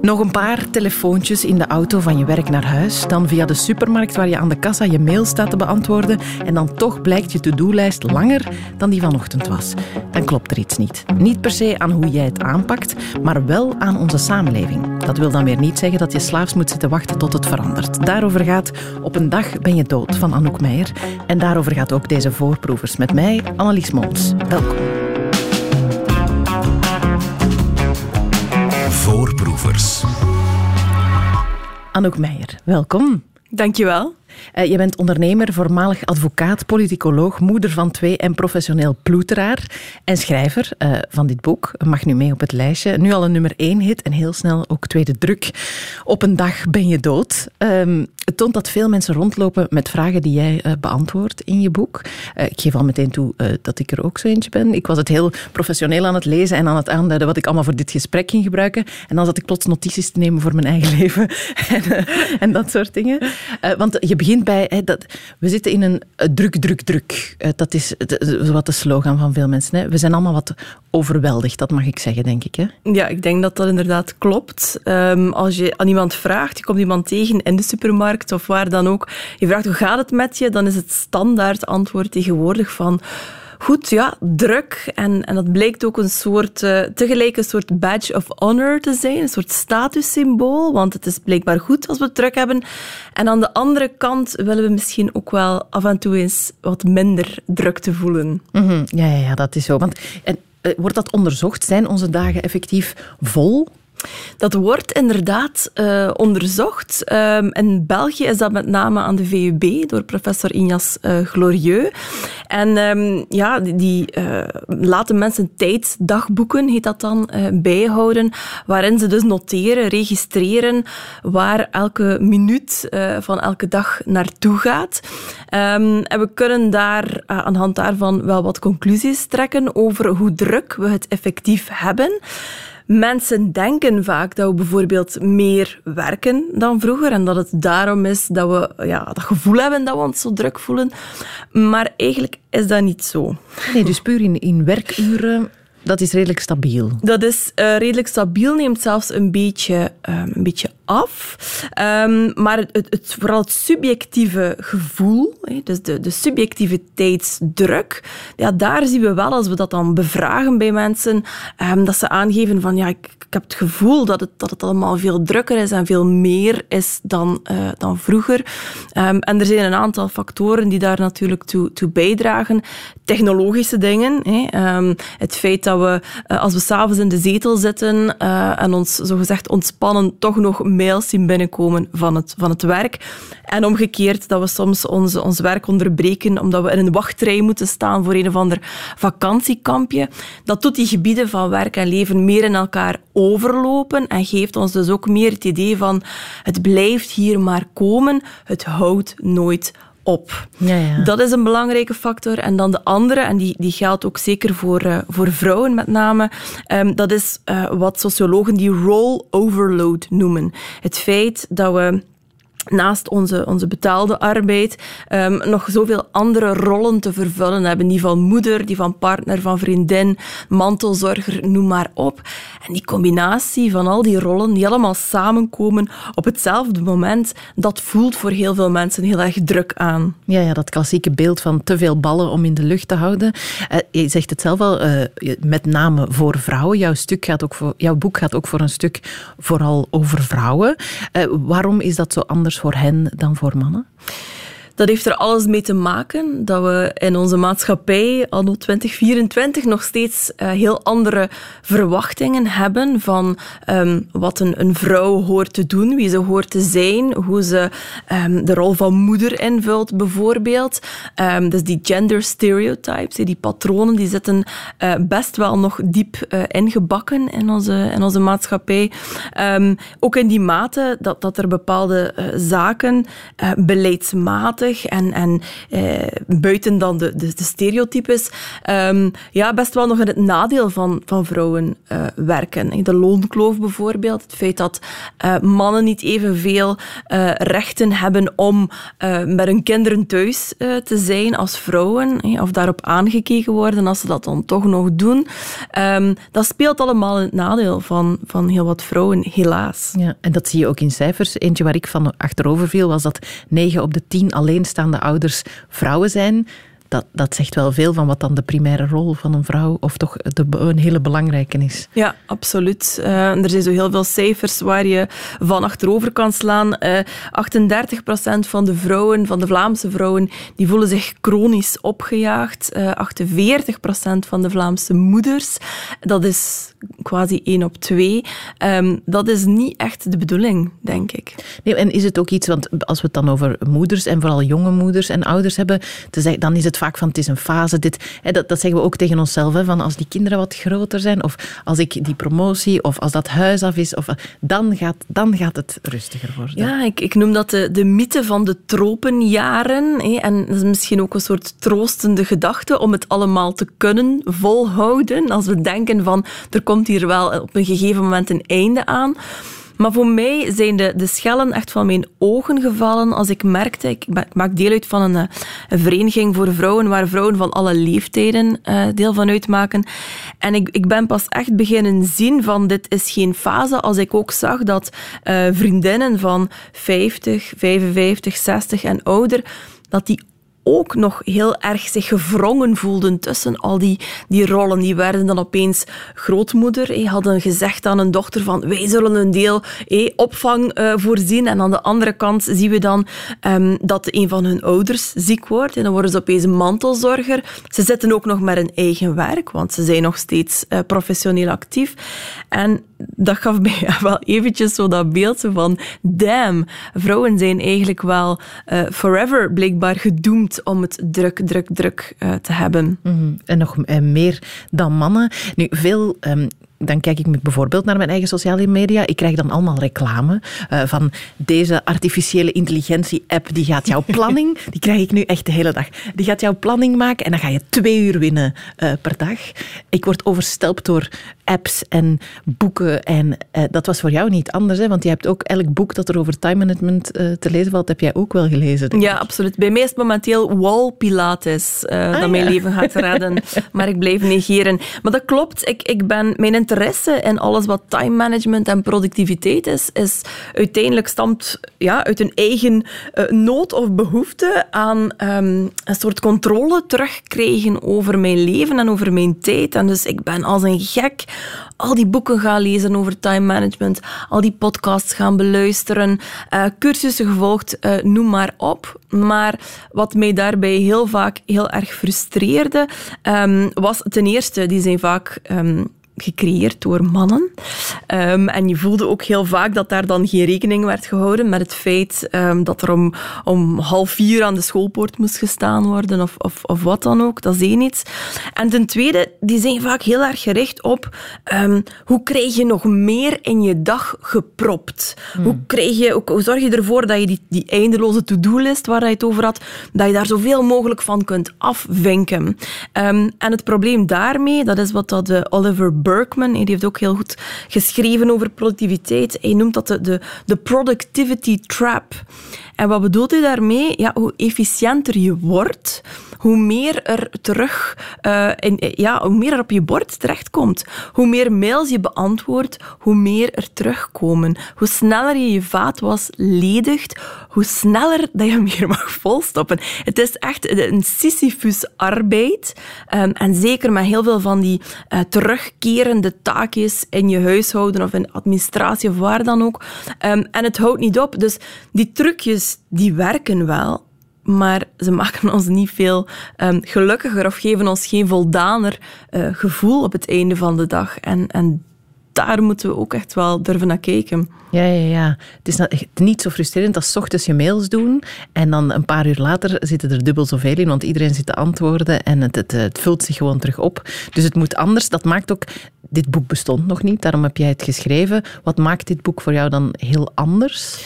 Nog een paar telefoontjes in de auto van je werk naar huis, dan via de supermarkt waar je aan de kassa je mail staat te beantwoorden en dan toch blijkt je to-do-lijst langer dan die vanochtend was. Dan klopt er iets niet. Niet per se aan hoe jij het aanpakt, maar wel aan onze samenleving. Dat wil dan weer niet zeggen dat je slaafs moet zitten wachten tot het verandert. Daarover gaat Op een dag ben je dood van Anouk Meijer. En daarover gaat ook deze voorproevers met mij, Annelies Mons. Welkom. Voorproevers. Anouk Meijer, welkom. Dankjewel. Uh, je bent ondernemer, voormalig advocaat, politicoloog, moeder van twee en professioneel ploeteraar en schrijver uh, van dit boek. Mag nu mee op het lijstje. Nu al een nummer één hit en heel snel ook tweede druk. Op een dag ben je dood. Um, het toont dat veel mensen rondlopen met vragen die jij uh, beantwoordt in je boek. ik geef al meteen toe dat ik er ook zo eentje ben. Ik was het heel professioneel aan het lezen en aan het aanduiden wat ik allemaal voor dit gesprek ging gebruiken. En dan zat ik plots notities te nemen voor mijn eigen leven en, en dat soort dingen. want je begint bij, hè, dat, we zitten in een druk, druk, druk. Uh, dat is wat de slogan van veel mensen. Hè. We zijn allemaal wat overweldigd, dat mag ik zeggen, denk ik. Hè? Ja, ik denk dat dat inderdaad klopt. Um, als je aan iemand vraagt, je komt iemand tegen in de supermarkt of waar dan ook, je vraagt hoe gaat het met je, dan is het standaard antwoord tegenwoordig van goed, ja, druk. En, en dat blijkt ook een soort, uh, tegelijk een soort badge of honor te zijn, een soort statussymbool, want het is blijkbaar goed als we druk hebben. En aan de andere kant willen we misschien ook wel af en toe eens wat minder druk te voelen. -hmm. ja, ja, ja, dat is zo. Want, en, uh, wordt dat onderzocht? Zijn onze dagen effectief vol? Dat wordt inderdaad uh, onderzocht. Um, in België is dat met name aan de VUB door professor Ignace uh, Glorieux. En um, ja, die uh, laten mensen tijdsdagboeken, heet dat dan, bijhouden, waarin ze dus noteren, registreren waar elke minuut van elke dag naartoe gaat. Um, en we kunnen daar aan de hand daarvan wel wat conclusies trekken over hoe druk we het effectief hebben. Mensen denken vaak dat we bijvoorbeeld meer werken dan vroeger en dat het daarom is dat we ja, dat gevoel hebben dat we ons zo druk voelen. Maar eigenlijk is dat niet zo. Nee, dus puur in, in werkuren dat is redelijk stabiel. Dat is uh, redelijk stabiel, neemt zelfs een beetje, um, een beetje af. Um, maar het, het, vooral het subjectieve gevoel, dus de, de subjectiviteitsdruk, ja, daar zien we wel, als we dat dan bevragen bij mensen, um, dat ze aangeven van ja, ik, ik, heb het gevoel dat het, dat het allemaal veel drukker is en veel meer is dan, uh, dan vroeger. en er zijn een aantal factoren die daar natuurlijk toe, toe bijdragen. Technologische dingen, het feit dat dat we, eh, als we s'avonds in de zetel zitten uh, en ons zogezegd ontspannen, toch nog mails zien binnenkomen van het, van het werk. En omgekeerd, dat we soms ons, ons werk onderbreken omdat we in een wachtrij moeten staan voor een of ander vakantiekampje. Dat doet die gebieden van werk en leven meer in elkaar overlopen en geeft ons dus ook meer het idee van het blijft hier maar komen, het houdt nooit op. Ja, ja. Dat is een belangrijke factor. En dan de andere, en die, die geldt ook zeker voor, uh, voor vrouwen met name, um, dat is uh, wat sociologen die role overload noemen. Het feit dat we naast onze, onze betaalde arbeid um, nog zoveel andere rollen te vervullen hebben. Die van moeder, die van partner, van vriendin, mantelzorger, noem maar op. En die combinatie van al die rollen, die allemaal samenkomen op hetzelfde moment, dat voelt voor heel veel mensen heel erg druk aan. Ja, ja dat klassieke beeld van te veel ballen om in de lucht te houden. Uh, je zegt het zelf al, uh, met name voor vrouwen. Jouw, stuk gaat ook voor, jouw boek gaat ook voor een stuk vooral over vrouwen. Uh, waarom is dat zo anders voor hen dan voor mannen? Dat heeft er alles mee te maken dat we in onze maatschappij anno 2024 nog steeds uh, heel andere verwachtingen hebben van um, wat een, een, vrouw hoort te doen, wie ze hoort te zijn, hoe ze um, de rol van moeder invult bijvoorbeeld. Um, dus die gender stereotypes, die patronen, die zitten uh, best wel nog diep uh, ingebakken in onze, in onze maatschappij. ook in die mate dat, dat er bepaalde zaken beleidsmatig en, en eh, buiten dan de, de, de stereotypes, um, ja, best wel nog in het nadeel van, van vrouwen uh, werken. De loonkloof bijvoorbeeld, het feit dat uh, mannen niet evenveel uh, rechten hebben om met hun kinderen thuis te zijn als vrouwen, of daarop aangekeken worden als ze dat dan toch nog doen. Um, dat speelt allemaal in het nadeel van, van heel wat vrouwen, helaas. Ja, en dat zie je ook in cijfers. Eentje waar ik van achterover viel was dat 9 op de 10 alleenstaande ouders vrouwen zijn dat, dat zegt wel veel van wat dan de primaire rol van een vrouw, of toch de, een hele belangrijke is. Ja, absoluut. Uh, er zijn zo heel veel cijfers waar je van achterover kan slaan. Uh, eh, 38% van de vrouwen, van de Vlaamse vrouwen, die voelen zich chronisch opgejaagd. Uh, eh, 48% van de Vlaamse moeders, dat is quasi 1 op 2. Um, dat is niet echt de bedoeling, denk ik. Nee, en is het ook iets, want als we het dan over moeders en vooral jonge moeders en ouders hebben, dan is het vaak van het is een fase. Dit, hè, dat, dat zeggen we ook tegen onszelf. Hè, van als die kinderen wat groter zijn, of als ik die promotie, of als dat huis af is, of, dan, gaat, dan gaat het rustiger worden. Ja, ik, ik noem dat de, de mythe van de tropenjaren. Hè, en dat is misschien ook een soort troostende gedachte om het allemaal te kunnen volhouden. Als we denken van er komt hier wel op een gegeven moment een einde aan. Maar voor mij zijn de, de schellen echt van mijn ogen gevallen als ik merkte, ik, maak deel uit van een, eh, vereniging voor vrouwen waar vrouwen van alle leeftijden uh, deel van uitmaken. En ik, ik ben pas echt beginnen zien van dit is geen fase als ik ook zag dat uh, vriendinnen van 50, 55, 60 en ouder dat die ook nog heel erg zich gevrongen voelden tussen al die, die rollen. Die werden dan opeens grootmoeder. Hey, hadden gezegd aan een dochter van wij zullen een deel hey, opvang uh, voorzien. En aan de andere kant zien we dan um, dat een van hun ouders ziek wordt. En dan worden ze opeens mantelzorger. Ze zitten ook nog met een eigen werk, want ze zijn nog steeds uh, professioneel actief. En dat gaf mij wel eventjes zo dat beeld van damn, vrouwen zijn eigenlijk wel uh, forever blijkbaar gedoemd om het druk, druk, druk uh, te hebben. -hmm. En nog uh, meer dan mannen. Nu, veel um, dan kijk ik bijvoorbeeld naar mijn eigen sociale media. Ik krijg dan allemaal reclame uh, van deze artificiële intelligentie-app. Die gaat jouw planning, die krijg ik nu echt de hele dag. Die gaat jouw planning maken en dan ga je twee uur winnen uh, per dag. Ik word overstelpt door apps en boeken. En uh, dat was voor jou niet anders, hè? want je hebt ook elk boek dat er over time management te lezen valt, heb jij ook wel gelezen. Ja, absoluut. Bij mij is het momenteel wall pilates ah, dat mijn leven gaat redden. maar ik blijf negeren. Maar dat klopt. Ik, ik ben mijn interesse in alles wat time management en productiviteit is, is uiteindelijk stamt ja, uit een eigen uh, nood of behoefte aan um, een soort controle terugkrijgen over mijn leven en over mijn tijd. En dus ik ben als een gek al die boeken gaan lezen over time management, al die podcasts gaan beluisteren, uh, cursussen gevolgd, uh, noem maar op. Maar wat mij daarbij heel vaak heel erg frustreerde, um, was ten eerste, die zijn vaak um, gecreëerd door mannen. Um, en je voelde ook heel vaak dat daar dan geen rekening werd gehouden met het feit um, dat er om, om half vier aan de schoolpoort moest gestaan worden of, of, of wat dan ook. Dat is één iets. En ten tweede, die zijn vaak heel erg gericht op um, hoe krijg je nog meer in je dag gepropt? Hmm. Hoe, krijg je, hoe zorg je ervoor dat je die, die eindeloze to-do-list waar je het over had, dat je daar zoveel mogelijk van kunt afvinken? en het probleem daarmee, dat is wat dat de Oliver Berkman, die heeft ook heel goed geschreven over productiviteit. Hij noemt dat de, de, de productivity trap. En wat bedoelt hij daarmee? Ja, hoe efficiënter je wordt, hoe meer er terug, uh, in, ja, hoe meer er op je bord terechtkomt. Hoe meer mails je beantwoordt, hoe meer er terugkomen. Hoe sneller je je vaatwas ledigt, hoe sneller dat je meer mag volstoppen. Het is echt een Sisyphus-arbeid. Um, en zeker met heel veel van die uh, terugkerende taakjes in je huishouden of in administratie of waar dan ook. Um, en het houdt niet op. Dus die trucjes, die werken wel maar ze maken ons niet veel um, gelukkiger of geven ons geen voldaner uh, gevoel op het einde van de dag. En, en daar moeten we ook echt wel durven naar kijken. Ja, ja, ja. Het is niet zo frustrerend als ochtends je mails doen en dan een paar uur later zitten er dubbel zoveel in, want iedereen zit te antwoorden en het, het, het vult zich gewoon terug op. Dus het moet anders. Dat maakt ook... Dit boek bestond nog niet, daarom heb jij het geschreven. Wat maakt dit boek voor jou dan heel anders?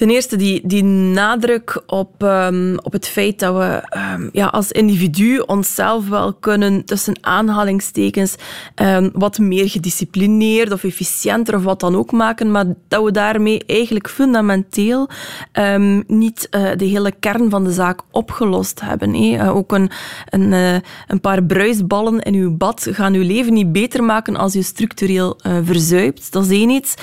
Ten eerste die, die nadruk op, um, op het feit dat we um, ja, als individu onszelf wel kunnen, tussen aanhalingstekens, um, wat meer gedisciplineerd of efficiënter of wat dan ook maken, maar dat we daarmee eigenlijk fundamenteel niet uh, de hele kern van de zaak opgelost hebben. Uh, ook een, een, uh, een paar bruisballen in uw bad gaan uw leven niet beter maken als je structureel verzuipt. Dat is één iets.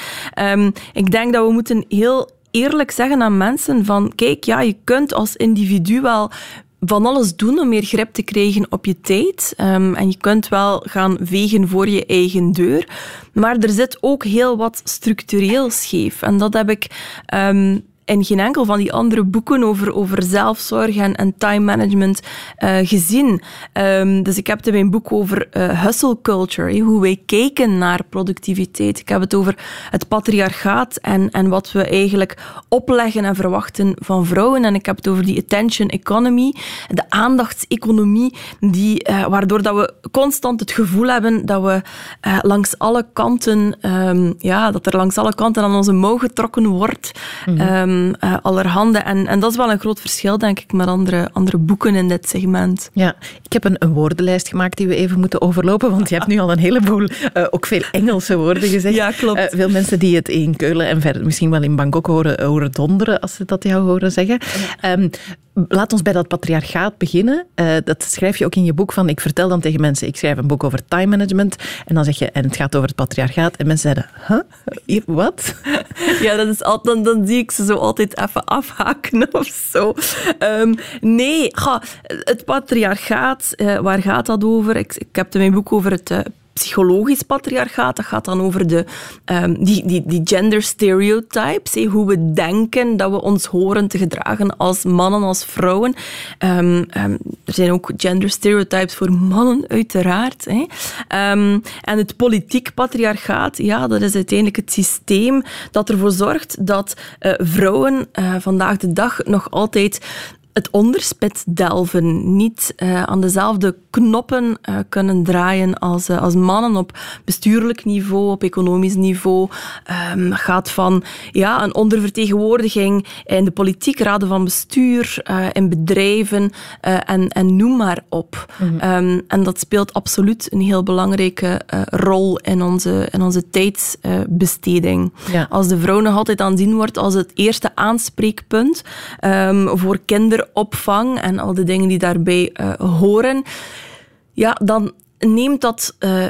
ik denk dat we moeten heel eerlijk zeggen aan mensen van kijk, ja, je kunt als individu wel van alles doen om meer grip te krijgen op je tijd. Um, en je kunt wel gaan vegen voor je eigen deur. Maar er zit ook heel wat structureel scheef. En dat heb ik um, in geen enkel van die andere boeken over, over zelfzorg en, en time management uh, gezien. Um, dus ik heb het in mijn boek over uh, hustle culture, hoe wij kijken naar productiviteit. Ik heb het over het patriarchaat en, en wat we eigenlijk opleggen en verwachten van vrouwen. En ik heb het over die attention economy, de aandachtseconomie, die, uh, waardoor dat we constant het gevoel hebben dat we langs alle kanten, um, ja, dat er langs alle kanten aan onze mouw getrokken wordt. Mm -hmm uh, allerhande. En, en dat is wel een groot verschil, denk ik, met andere, andere boeken in dit segment. Ja, ik heb een, een woordenlijst gemaakt die we even moeten overlopen, want je hebt nu al een heleboel, uh, ook veel Engelse woorden gezegd. Ja, klopt. Uh, veel mensen die het in Keulen en verder misschien wel in Bangkok horen, horen donderen, als ze dat jou horen zeggen. Um, Laat ons bij dat patriarchaat beginnen. Uh, dat schrijf je ook in je boek van. Ik vertel dan tegen mensen, ik schrijf een boek over time management. En dan zeg je, en het gaat over het patriarchaat. En mensen zeiden, huh? Wat? Ja, dat is altijd, dan, dan zie ik ze zo altijd even afhaken of zo. Um, nee, het patriarchaat, uh, waar gaat dat over? Ik, ik heb in mijn boek over het uh, psychologisch patriarchaat. Dat gaat dan over de, um, die, die, die gender stereotypes. Hey, hoe we denken dat we ons horen te gedragen als mannen, als vrouwen. Um, um, er zijn ook gender stereotypes voor mannen, uiteraard. En het politiek patriarchaat, ja, dat is uiteindelijk het systeem dat ervoor zorgt dat uh, vrouwen uh, vandaag de dag nog altijd het onderspit delven. Niet uh, aan dezelfde knoppen uh, kunnen draaien als, uh, als mannen op bestuurlijk niveau, op economisch niveau. Um, gaat van ja, een ondervertegenwoordiging in de politiek, raden van bestuur, in bedrijven en, en noem maar op. Mm -hmm. um, en dat speelt absoluut een heel belangrijke rol in onze, in onze tijdsbesteding. Ja. Als de vrouw nog altijd aanzien wordt als het eerste aanspreekpunt um, voor kinderen opvang en al de dingen die daarbij uh, horen, ja, dan neemt dat uh, uh,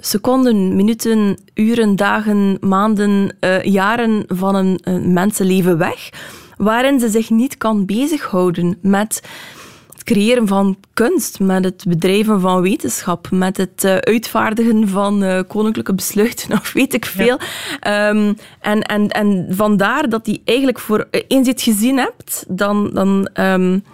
seconden, minuten, uren, dagen, maanden, jaren van een mensenleven weg, waarin ze zich niet kan bezighouden met creëren van kunst, met het bedrijven van wetenschap, met het uh, uitvaardigen van uh, koninklijke besluiten of weet ik veel. Ja. Um, en, en, en vandaar dat die eigenlijk voor eens je het gezien hebt, dan, dan um,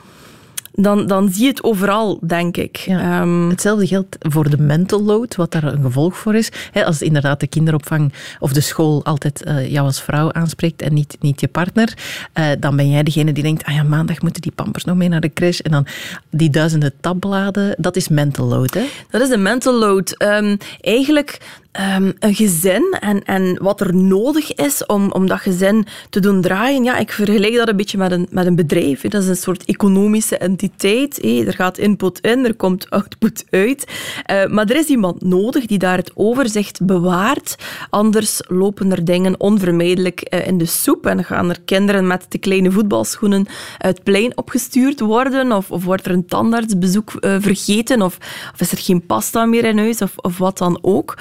dan, dan zie je het overal, denk ik. Ja. Um, Hetzelfde geldt voor de mental load, wat daar een gevolg voor is. He, als inderdaad de kinderopvang of de school altijd uh, jou als vrouw aanspreekt en niet, niet je partner, uh, dan ben jij degene die denkt, ah ja, maandag moeten die pampers nog mee naar de crash. En dan die duizenden tabbladen, dat is mental load, hè? Dat is een mental load. Um, eigenlijk um, een gezin en, en wat er nodig is om, om dat gezin te doen draaien. Ja, ik vergelijk dat een beetje met een, met een bedrijf. Dat is een soort economische entiteit. Er gaat input in, er komt output uit. Uh, maar er is iemand nodig die daar het overzicht bewaart. Anders lopen er dingen onvermijdelijk uh, in de soep en gaan er kinderen met de kleine voetbalschoenen het plein opgestuurd worden. Of, of wordt er een tandartsbezoek uh, vergeten. Of, of is er geen pasta meer in huis. Of wat dan ook.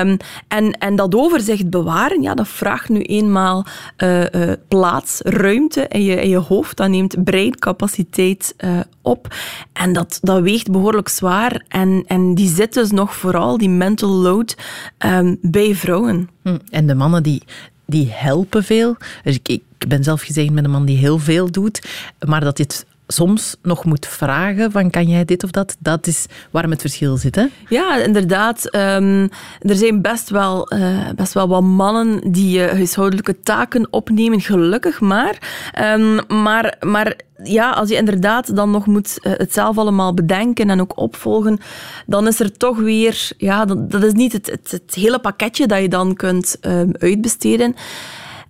Um, en, en dat overzicht bewaren, ja, dat vraagt nu eenmaal uh, uh, plaats, ruimte in je, in je hoofd. Dat neemt breincapaciteit uh, op. En dat, dat weegt behoorlijk zwaar. En, en die zit dus nog vooral, die mental load, um, bij vrouwen. Hm. En de mannen die, die helpen veel. Dus ik, ik ben zelf gezegend met een man die heel veel doet, maar dat dit soms nog moet vragen van kan jij dit of dat, dat is waarom het verschil zit. Hè? Ja, inderdaad. Um, er zijn best wel, uh, best wel wat mannen die uh, huishoudelijke taken opnemen, gelukkig maar. Um, maar, maar ja, als je inderdaad dan nog moet uh, het zelf allemaal bedenken en ook opvolgen, dan is er toch weer, ja, dat, is niet het, het, het hele pakketje dat je dan kunt uitbesteden.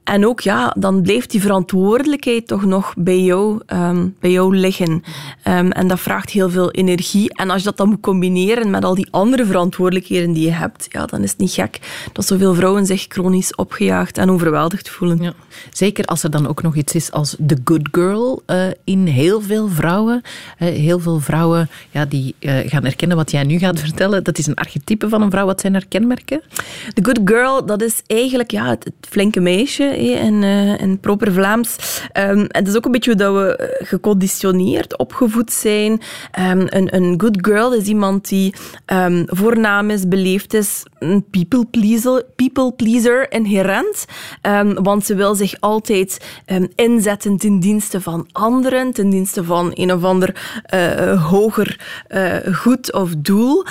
En ook, ja, dan blijft die verantwoordelijkheid toch nog bij jou, ehm, bij jou liggen. Ehm, en dat vraagt heel veel energie. En als je dat dan moet combineren met al die andere verantwoordelijkheden die je hebt, ja, dan is het niet gek dat zoveel vrouwen zich chronisch opgejaagd en overweldigd voelen. Ja. Zeker als er dan ook nog iets is als de good girl uh, in heel veel vrouwen. Uh, heel veel vrouwen ja, die uh, gaan herkennen wat jij nu gaat vertellen. Dat is een archetype van een vrouw. Wat zijn haar kenmerken? De good girl, dat is eigenlijk ja, het, het flinke meisje in, in proper Vlaams. Um, het is ook een beetje dat we geconditioneerd, opgevoed zijn. Um, een, een good girl is iemand die um, voornaam is, beleefd is, een people pleaser, people pleaser inherent. want ze wil zich altijd inzetten ten dienste van anderen, ten dienste van een of ander uh, hoger goed of doel.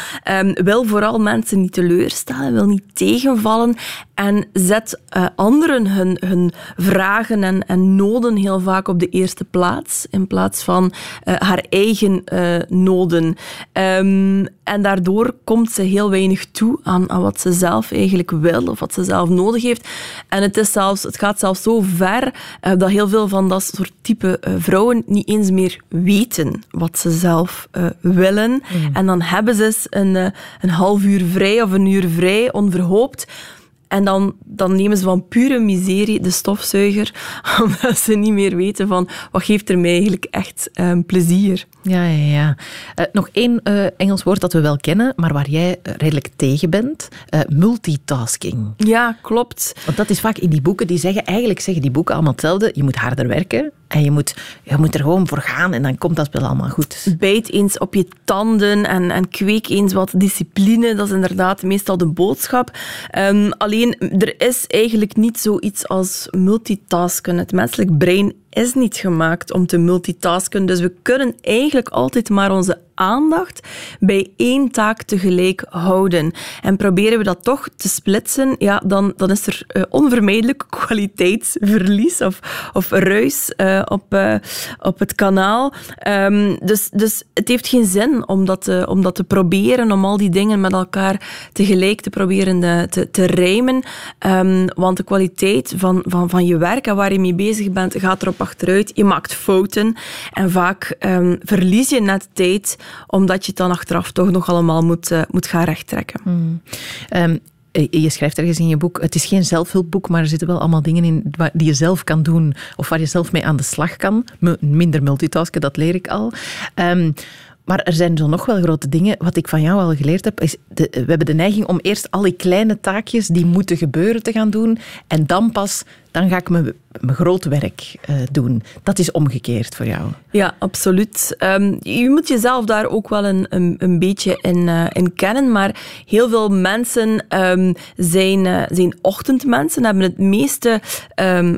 wil vooral mensen niet teleurstellen, wil niet tegenvallen en zet uh, anderen hun, hun vragen en, en noden heel vaak op de eerste plaats, in plaats van uh, haar eigen uh, noden. Um, en daardoor komt ze heel weinig toe aan, aan wat ze zelf eigenlijk wil of wat ze zelf nodig heeft. En het, is zelfs, het gaat zelfs zo ver dat heel veel van dat soort type vrouwen niet eens meer weten wat ze zelf willen. Mm. En dan hebben ze een, een half uur vrij of een uur vrij, onverhoopt. En dan, dan nemen ze van pure miserie de stofzuiger, omdat ze niet meer weten van wat geeft er mij eigenlijk echt um, plezier. Ja, ja, ja. Uh, nog één uh, Engels woord dat we wel kennen, maar waar jij redelijk tegen bent. Uh, multitasking. Ja, klopt. Want dat is vaak in die boeken, die zeggen, eigenlijk zeggen die boeken allemaal hetzelfde. Je moet harder werken en je moet, je moet er gewoon voor gaan en dan komt dat wel allemaal goed. Bijt eens op je tanden en, en kweek eens wat discipline. Dat is inderdaad meestal de boodschap. Um, alleen, er is eigenlijk niet zoiets als multitasken. Het menselijk brein is niet gemaakt om te multitasken. Dus we kunnen eigenlijk altijd maar onze aandacht bij één taak tegelijk houden. En proberen we dat toch te splitsen, ja, dan, dan is er uh, onvermijdelijk kwaliteitsverlies of, of ruis uh, op, uh, op het kanaal. Um, dus, dus het heeft geen zin om dat, te, om dat te proberen, om al die dingen met elkaar tegelijk te proberen te, te rijmen. Um, want de kwaliteit van, van, van je werk en waar je mee bezig bent, gaat erop achteruit. Je maakt fouten en vaak um, verlies je net tijd omdat je het dan achteraf toch nog allemaal moet, uh, moet gaan rechttrekken. Um, je schrijft ergens in je boek, het is geen zelfhulpboek, maar er zitten wel allemaal dingen in die je zelf kan doen of waar je zelf mee aan de slag kan. Minder multitasken, dat leer ik al. Um, maar er zijn zo nog wel grote dingen. Wat ik van jou al geleerd heb, is we hebben de neiging om eerst al die kleine taakjes die moeten gebeuren te gaan doen en dan pas dan ga ik mijn, mijn groot werk uh, doen. Dat is omgekeerd voor jou. Ja, absoluut. Um, je moet jezelf daar ook wel een, een, beetje in, uh, in, kennen, maar heel veel mensen um, zijn, uh, zijn ochtendmensen, hebben het meeste um,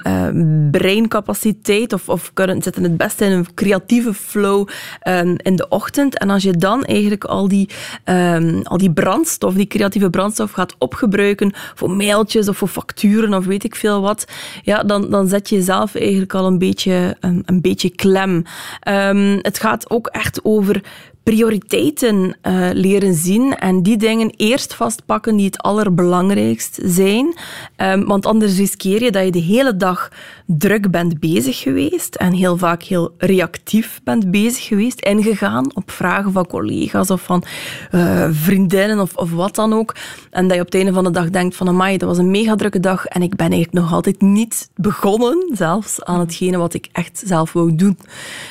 breincapaciteit of, of kunnen, zitten het beste in een creatieve flow in de ochtend. En als je dan eigenlijk al die, al die brandstof, die creatieve brandstof gaat opgebruiken voor mailtjes of voor facturen of weet ik veel wat, ja, dan, dan zet je jezelf eigenlijk al een beetje, een, een beetje klem. Um, het gaat ook echt over prioriteiten uh, leren zien en die dingen eerst vastpakken die het allerbelangrijkst zijn. Um, want anders riskeer je dat je de hele dag druk bent bezig geweest en heel vaak heel reactief bent bezig geweest, ingegaan op vragen van collega's of van uh, vriendinnen of, of wat dan ook. En dat je op het einde van de dag denkt van amai, dat was een mega drukke dag en ik ben eigenlijk nog altijd niet begonnen zelfs aan hetgene wat ik echt zelf wou doen.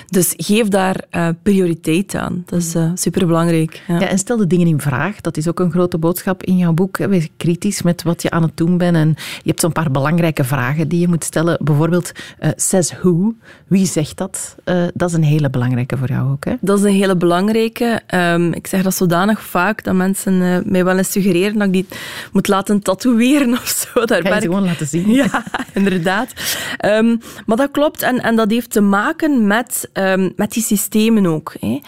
Dus geef daar uh, prioriteit aan. Dat is uh, superbelangrijk. Ja. ja. en stel de dingen in vraag. Dat is ook een grote boodschap in jouw boek. Wees kritisch met wat je aan het doen bent. En je hebt zo'n paar belangrijke vragen die je moet stellen. Bijvoorbeeld, uh, says who? Wie zegt dat? Uh, dat is een hele belangrijke voor jou ook. Hè? Dat is een hele belangrijke. Um, ik zeg dat zodanig vaak dat mensen mij wel eens suggereren dat ik die moet laten tatoeëren of zo. Daar Ga je gewoon laten zien. Ja, inderdaad. Um, maar dat klopt en, en dat heeft te maken met, um, met die systemen ook. Hè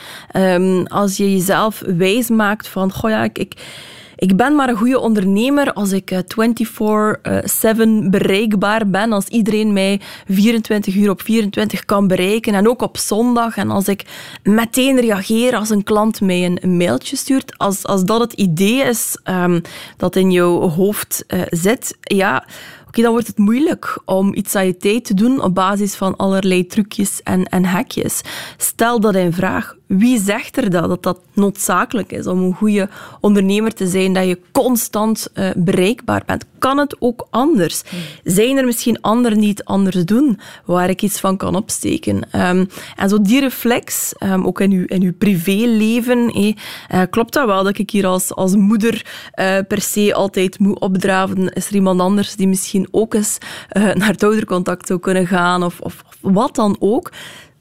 als je jezelf wijs maakt van, goh ja, ik, ik, ik ben maar een goede ondernemer als ik 24-7 eh, bereikbaar ben, als iedereen mij 24 uur op 24 kan bereiken en ook op zondag en als ik meteen reageer als een klant mij een, mailtje stuurt, als, als dat het idee is um, dat in jouw hoofd uh, zit, ja oké, dan wordt het moeilijk om iets aan je tijd te doen op basis van allerlei trucjes en, en hekjes. Stel dat in vraag. Wie zegt er dat, dat noodzakelijk is om een goede ondernemer te zijn, dat je constant uh, bereikbaar bent? Kan het ook anders? Zijn er misschien anderen die het anders doen, waar ik iets van kan opsteken? Um, en zo die reflex, um, ook in uw, in uw privéleven, eh, klopt dat wel dat ik hier als, als moeder uh, per se altijd moet opdraven? Is er iemand anders die misschien ook eens naar het oudercontact zou kunnen gaan of, of wat dan ook?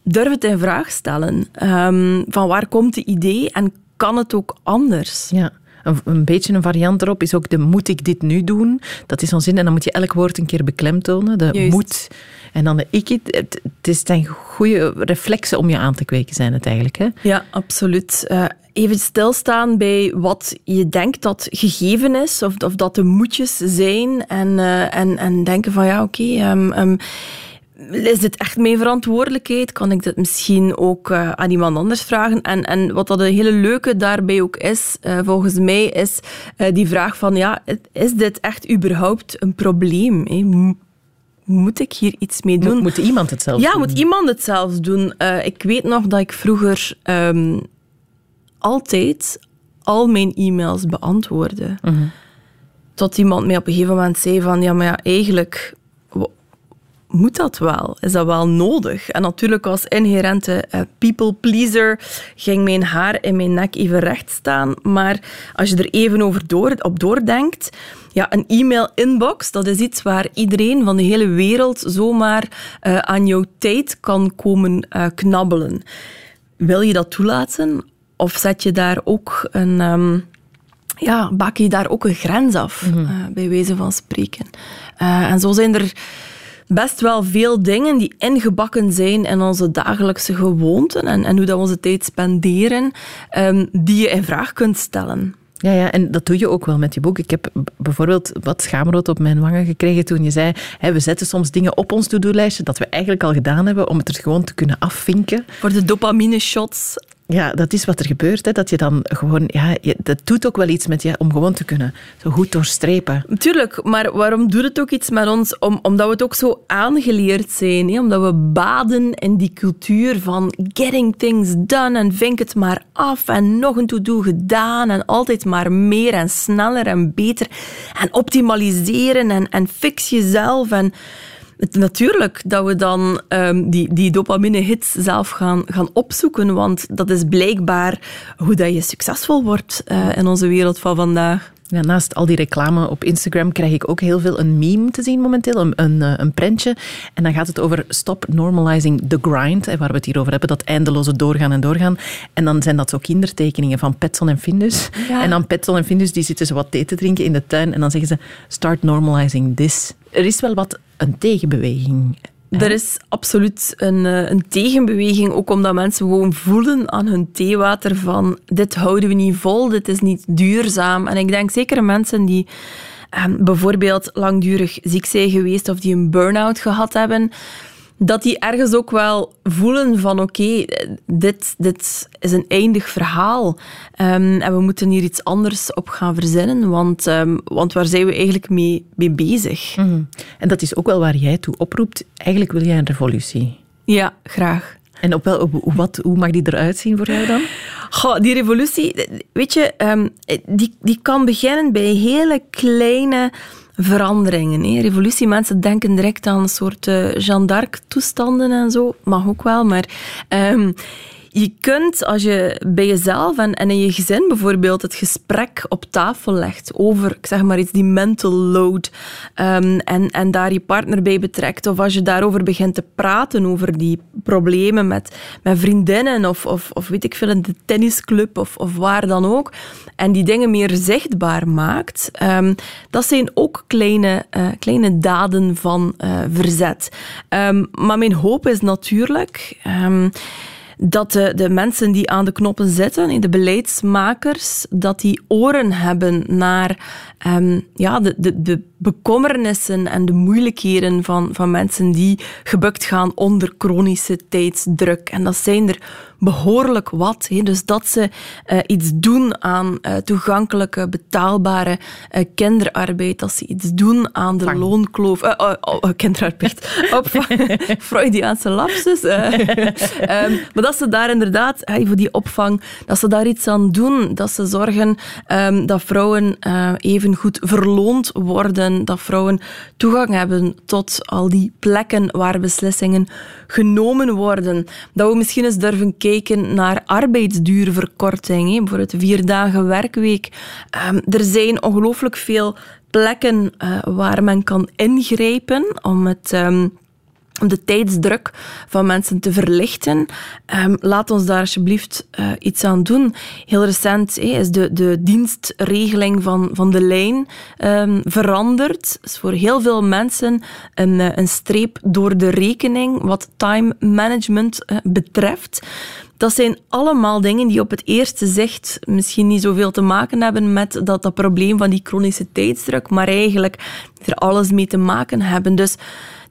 Durf het in vraag stellen. Um, van waar komt het idee en kan het ook anders? Ja. Een, een, beetje een variant erop is ook de moet ik dit nu doen? Dat is zo'n zin en dan moet je elk woord een keer beklemtonen. De Juist. moet en dan de ik het. Het, het is een goede reflexen om je aan te kweken zijn het eigenlijk. Hè? Ja, absoluut. Uh, even stilstaan bij wat je denkt dat gegeven is of, of dat de moetjes zijn en, uh, en, en denken van ja oké... Okay, um, um, is dit echt mijn verantwoordelijkheid? Kan ik dit misschien ook uh, aan iemand anders vragen? En, en wat dat een hele leuke daarbij ook is, uh, volgens mij, is uh, die vraag van, ja, is dit echt überhaupt een probleem? Hè? Moet ik hier iets mee doen? Moet, moet iemand het zelf ja, doen? Ja, moet iemand het zelf doen. ik weet nog dat ik vroeger um, altijd al mijn e-mails beantwoordde. -huh. Tot iemand mij op een gegeven moment zei van, ja, maar ja, eigenlijk moet dat wel? Is dat wel nodig? En natuurlijk als inherente uh, people pleaser ging mijn haar in mijn nek even recht staan. Maar als je er even over door, op doordenkt, ja, een e-mail inbox, dat is iets waar iedereen van de hele wereld zomaar uh, aan jouw tijd kan komen uh, knabbelen. Wil je dat toelaten? Of zet je daar ook een... Um, ja, bak je daar ook een grens af, mm -hmm. bij wijze van spreken. en zo zijn er best wel veel dingen die ingebakken zijn in onze dagelijkse gewoonten en, en hoe dat we onze tijd spenderen, um, die je in vraag kunt stellen. Ja, ja, en dat doe je ook wel met je boek. Ik heb bijvoorbeeld wat schaamrood op mijn wangen gekregen toen je zei hè, we zetten soms dingen op ons to-do-lijstje dat we eigenlijk al gedaan hebben om het er gewoon te kunnen afvinken. Voor de dopamine-shots. Ja, dat is wat er gebeurt. Hè. Dat je dan gewoon, ja, je, dat doet ook wel iets met je om gewoon te kunnen zo goed doorstrepen. Tuurlijk, maar waarom doet het ook iets met ons? Om, omdat we het ook zo aangeleerd zijn. Hè? Omdat we baden in die cultuur van getting things done en vink het maar af en nog een to-do gedaan en altijd maar meer en sneller en beter en optimaliseren en, en fix jezelf en natuurlijk dat we dan um, die, die dopamine-hits zelf gaan, gaan opzoeken, want dat is blijkbaar hoe dat je succesvol wordt uh, in onze wereld van vandaag. Ja, naast al die reclame op Instagram krijg ik ook heel veel een meme te zien momenteel, een, een, eh, een prentje. En dan gaat het over stop normalizing the grind, waar we het hier over hebben, dat eindeloze doorgaan en doorgaan. En dan zijn dat zo kindertekeningen van Petson en Findus. Ja. En dan Petson en Findus die zitten zo wat thee te drinken in de tuin en dan zeggen ze start normalizing this. Er is wel wat een tegenbeweging er is absoluut een, een, tegenbeweging, ook omdat mensen gewoon voelen aan hun theewater van dit houden we niet vol, dit is niet duurzaam. En ik denk zeker mensen die eh, bijvoorbeeld langdurig ziek zijn geweest of die een burn-out gehad hebben, dat die ergens ook wel voelen van oké, okay, dit, dit is een eindig verhaal um, en we moeten hier iets anders op gaan verzinnen, want, um, want waar zijn we eigenlijk mee, mee bezig? Mm -hmm. En dat is ook wel waar jij toe oproept. Eigenlijk wil jij een revolutie. Ja, graag. En op wel, op, wat, hoe mag die eruit zien voor jou dan? Goh, die revolutie, weet je, um, die, die kan beginnen bij hele kleine veranderingen. Hè. Revolutie, mensen denken direct aan een soort uh, Jeanne d'Arc-toestanden en zo. Mag ook wel, maar... Um, je kunt, als je bij jezelf en, in je gezin bijvoorbeeld het gesprek op tafel legt over, ik zeg maar iets, die mental load, um, en, en daar je partner bij betrekt, of als je daarover begint te praten, over die problemen met, met vriendinnen, of, of, of weet ik veel, in de tennisclub, of, of waar dan ook, en die dingen meer zichtbaar maakt, um, dat zijn ook kleine, uh, kleine daden van uh, verzet. Um, maar mijn hoop is natuurlijk dat de, de, mensen die aan de knoppen zitten, de beleidsmakers, dat die oren hebben naar um, ja, de, de, de bekommernissen en de moeilijkheden van, van mensen die gebukt gaan onder chronische tijdsdruk. En dat zijn er behoorlijk wat. Hè. Dus dat ze uh, iets doen aan uh, toegankelijke, betaalbare uh, kinderarbeid, dat ze iets doen aan de Vang. loonkloof... Oh, oh, kinderarbeid. Opvang. Freudiaanse lapsus. um, maar dat ze daar inderdaad, hey, voor die opvang, dat ze daar iets aan doen. Dat ze zorgen um, dat vrouwen even goed verloond worden, dat vrouwen toegang hebben tot al die plekken waar beslissingen genomen worden. Dat we misschien eens durven kijken naar arbeidsduurverkorting. Bijvoorbeeld vier dagen werkweek. Um, er zijn ongelooflijk veel plekken uh, waar men kan ingrijpen om het... Om de tijdsdruk van mensen te verlichten. Um, laat ons daar alsjeblieft uh, iets aan doen. Heel recent is de, de dienstregeling van, van de lijn um, veranderd. Is voor heel veel mensen een, uh, een streep door de rekening wat time management uh, betreft. Dat zijn allemaal dingen die op het eerste zicht misschien niet zoveel te maken hebben met dat, dat probleem van die chronische tijdsdruk, maar eigenlijk er alles mee te maken hebben. Dus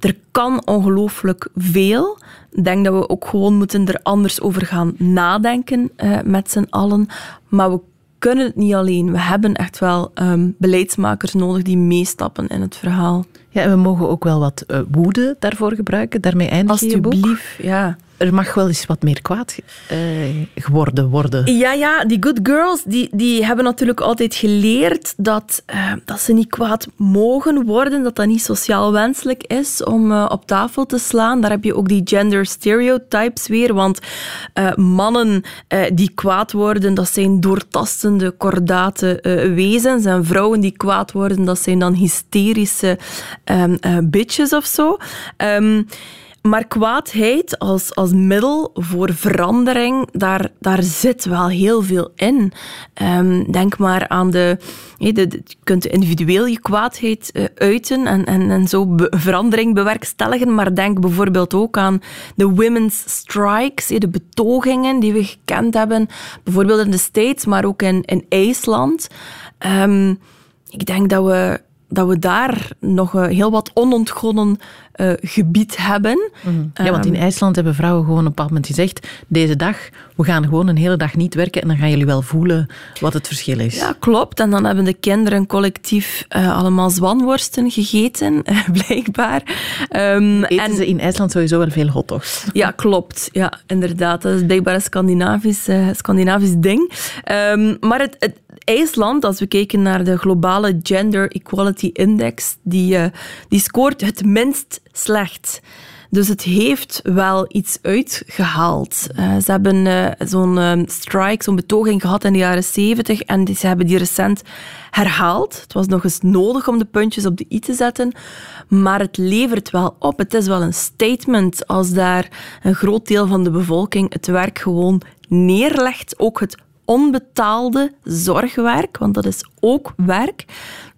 er kan ongelooflijk veel. Ik denk dat we ook gewoon moeten er anders over gaan nadenken uh, met z'n allen. Maar we kunnen het niet alleen. We hebben echt wel um, beleidsmakers nodig die meestappen in het verhaal. Ja, en we mogen ook wel wat uh, woede daarvoor gebruiken. Daarmee eindig je je boek. ja er mag wel eens wat meer kwaad uh, geworden worden. Ja, ja, die good girls die, die hebben natuurlijk altijd geleerd dat, uh, dat ze niet kwaad mogen worden, dat dat niet sociaal wenselijk is om uh, op tafel te slaan. Daar heb je ook die gender stereotypes weer, want mannen die kwaad worden, dat zijn doortastende, kordate wezens en vrouwen die kwaad worden, dat zijn dan hysterische um, bitches of zo. Um, maar kwaadheid als, als middel voor verandering, daar, daar zit wel heel veel in. Um, denk maar aan de, Je kunt individueel je kwaadheid uh, uiten en, en, en zo verandering bewerkstelligen. Maar denk bijvoorbeeld ook aan de women's strikes, de betogingen die we gekend hebben. Bijvoorbeeld in de States, maar ook in, in IJsland. Um, ik denk dat we dat we daar nog uh, heel wat onontgonnen uh, gebied hebben. Mm -hmm. Ja, want in ehm, IJsland hebben vrouwen gewoon op een bepaald moment gezegd deze dag, we gaan gewoon een hele dag niet werken en dan gaan jullie wel voelen wat het verschil is. Ja, klopt. En dan hebben de kinderen collectief uh, allemaal zwanworsten gegeten, blijkbaar. Um, Eten en... ze in IJsland sowieso wel veel hotdogs? Ja, klopt. Ja, inderdaad. Dat is blijkbaar een Scandinavisch, Scandinavisch ding. Um, maar het, het IJsland, als we kijken naar de globale Gender Equality Index, die, uh, die scoort het minst slecht. Dus het heeft wel iets uitgehaald. Uh, ze hebben uh, zo'n uh, strike, zo'n betoging gehad in de jaren 70 en ze hebben die recent herhaald. Het was nog eens nodig om de puntjes op de i te zetten, maar het levert wel op. Het is wel een statement als daar een groot deel van de bevolking het werk gewoon neerlegt, ook het onbetaalde zorgwerk, want dat is ook werk,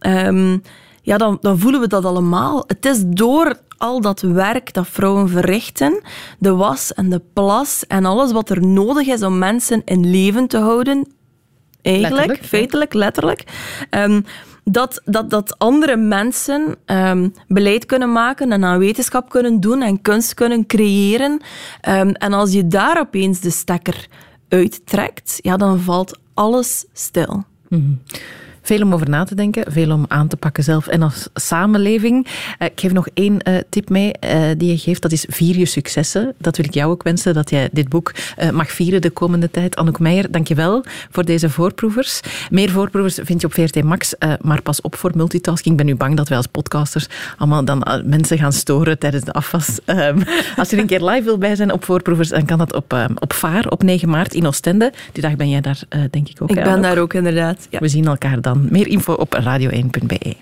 um, ja, dan, dan voelen we dat allemaal. Het is door al dat werk dat vrouwen verrichten, de was en de plas en alles wat er nodig is om mensen in leven te houden, eigenlijk, letterlijk, feitelijk, letterlijk, um, dat, dat, dat andere mensen um, beleid kunnen maken en aan wetenschap kunnen doen en kunst kunnen creëren. Um, en als je daar opeens de stekker uittrekt, ja, dan valt alles stil. Mm veel om over na te denken, veel om aan te pakken zelf en als samenleving. Uh, ik geef nog één uh, tip mee uh, die je geeft. Dat is vier je successen. Dat wil ik jou ook wensen, dat jij dit boek mag vieren de komende tijd. Anouk Meijer, dankjewel voor deze voorproevers. Meer voorproevers vind je op VRT Max, maar pas op voor multitasking. Ik ben nu bang dat wij als podcasters allemaal dan mensen gaan storen tijdens de afwas. Ehm, als je een keer live wil bij zijn op voorproevers, dan kan dat op, ehm, op VAR op 9 maart in Oostende. Die dag ben jij daar, denk ik ook. Ik ben daar ook, inderdaad. Ja. We zien elkaar dan. Meer info op radio1.be.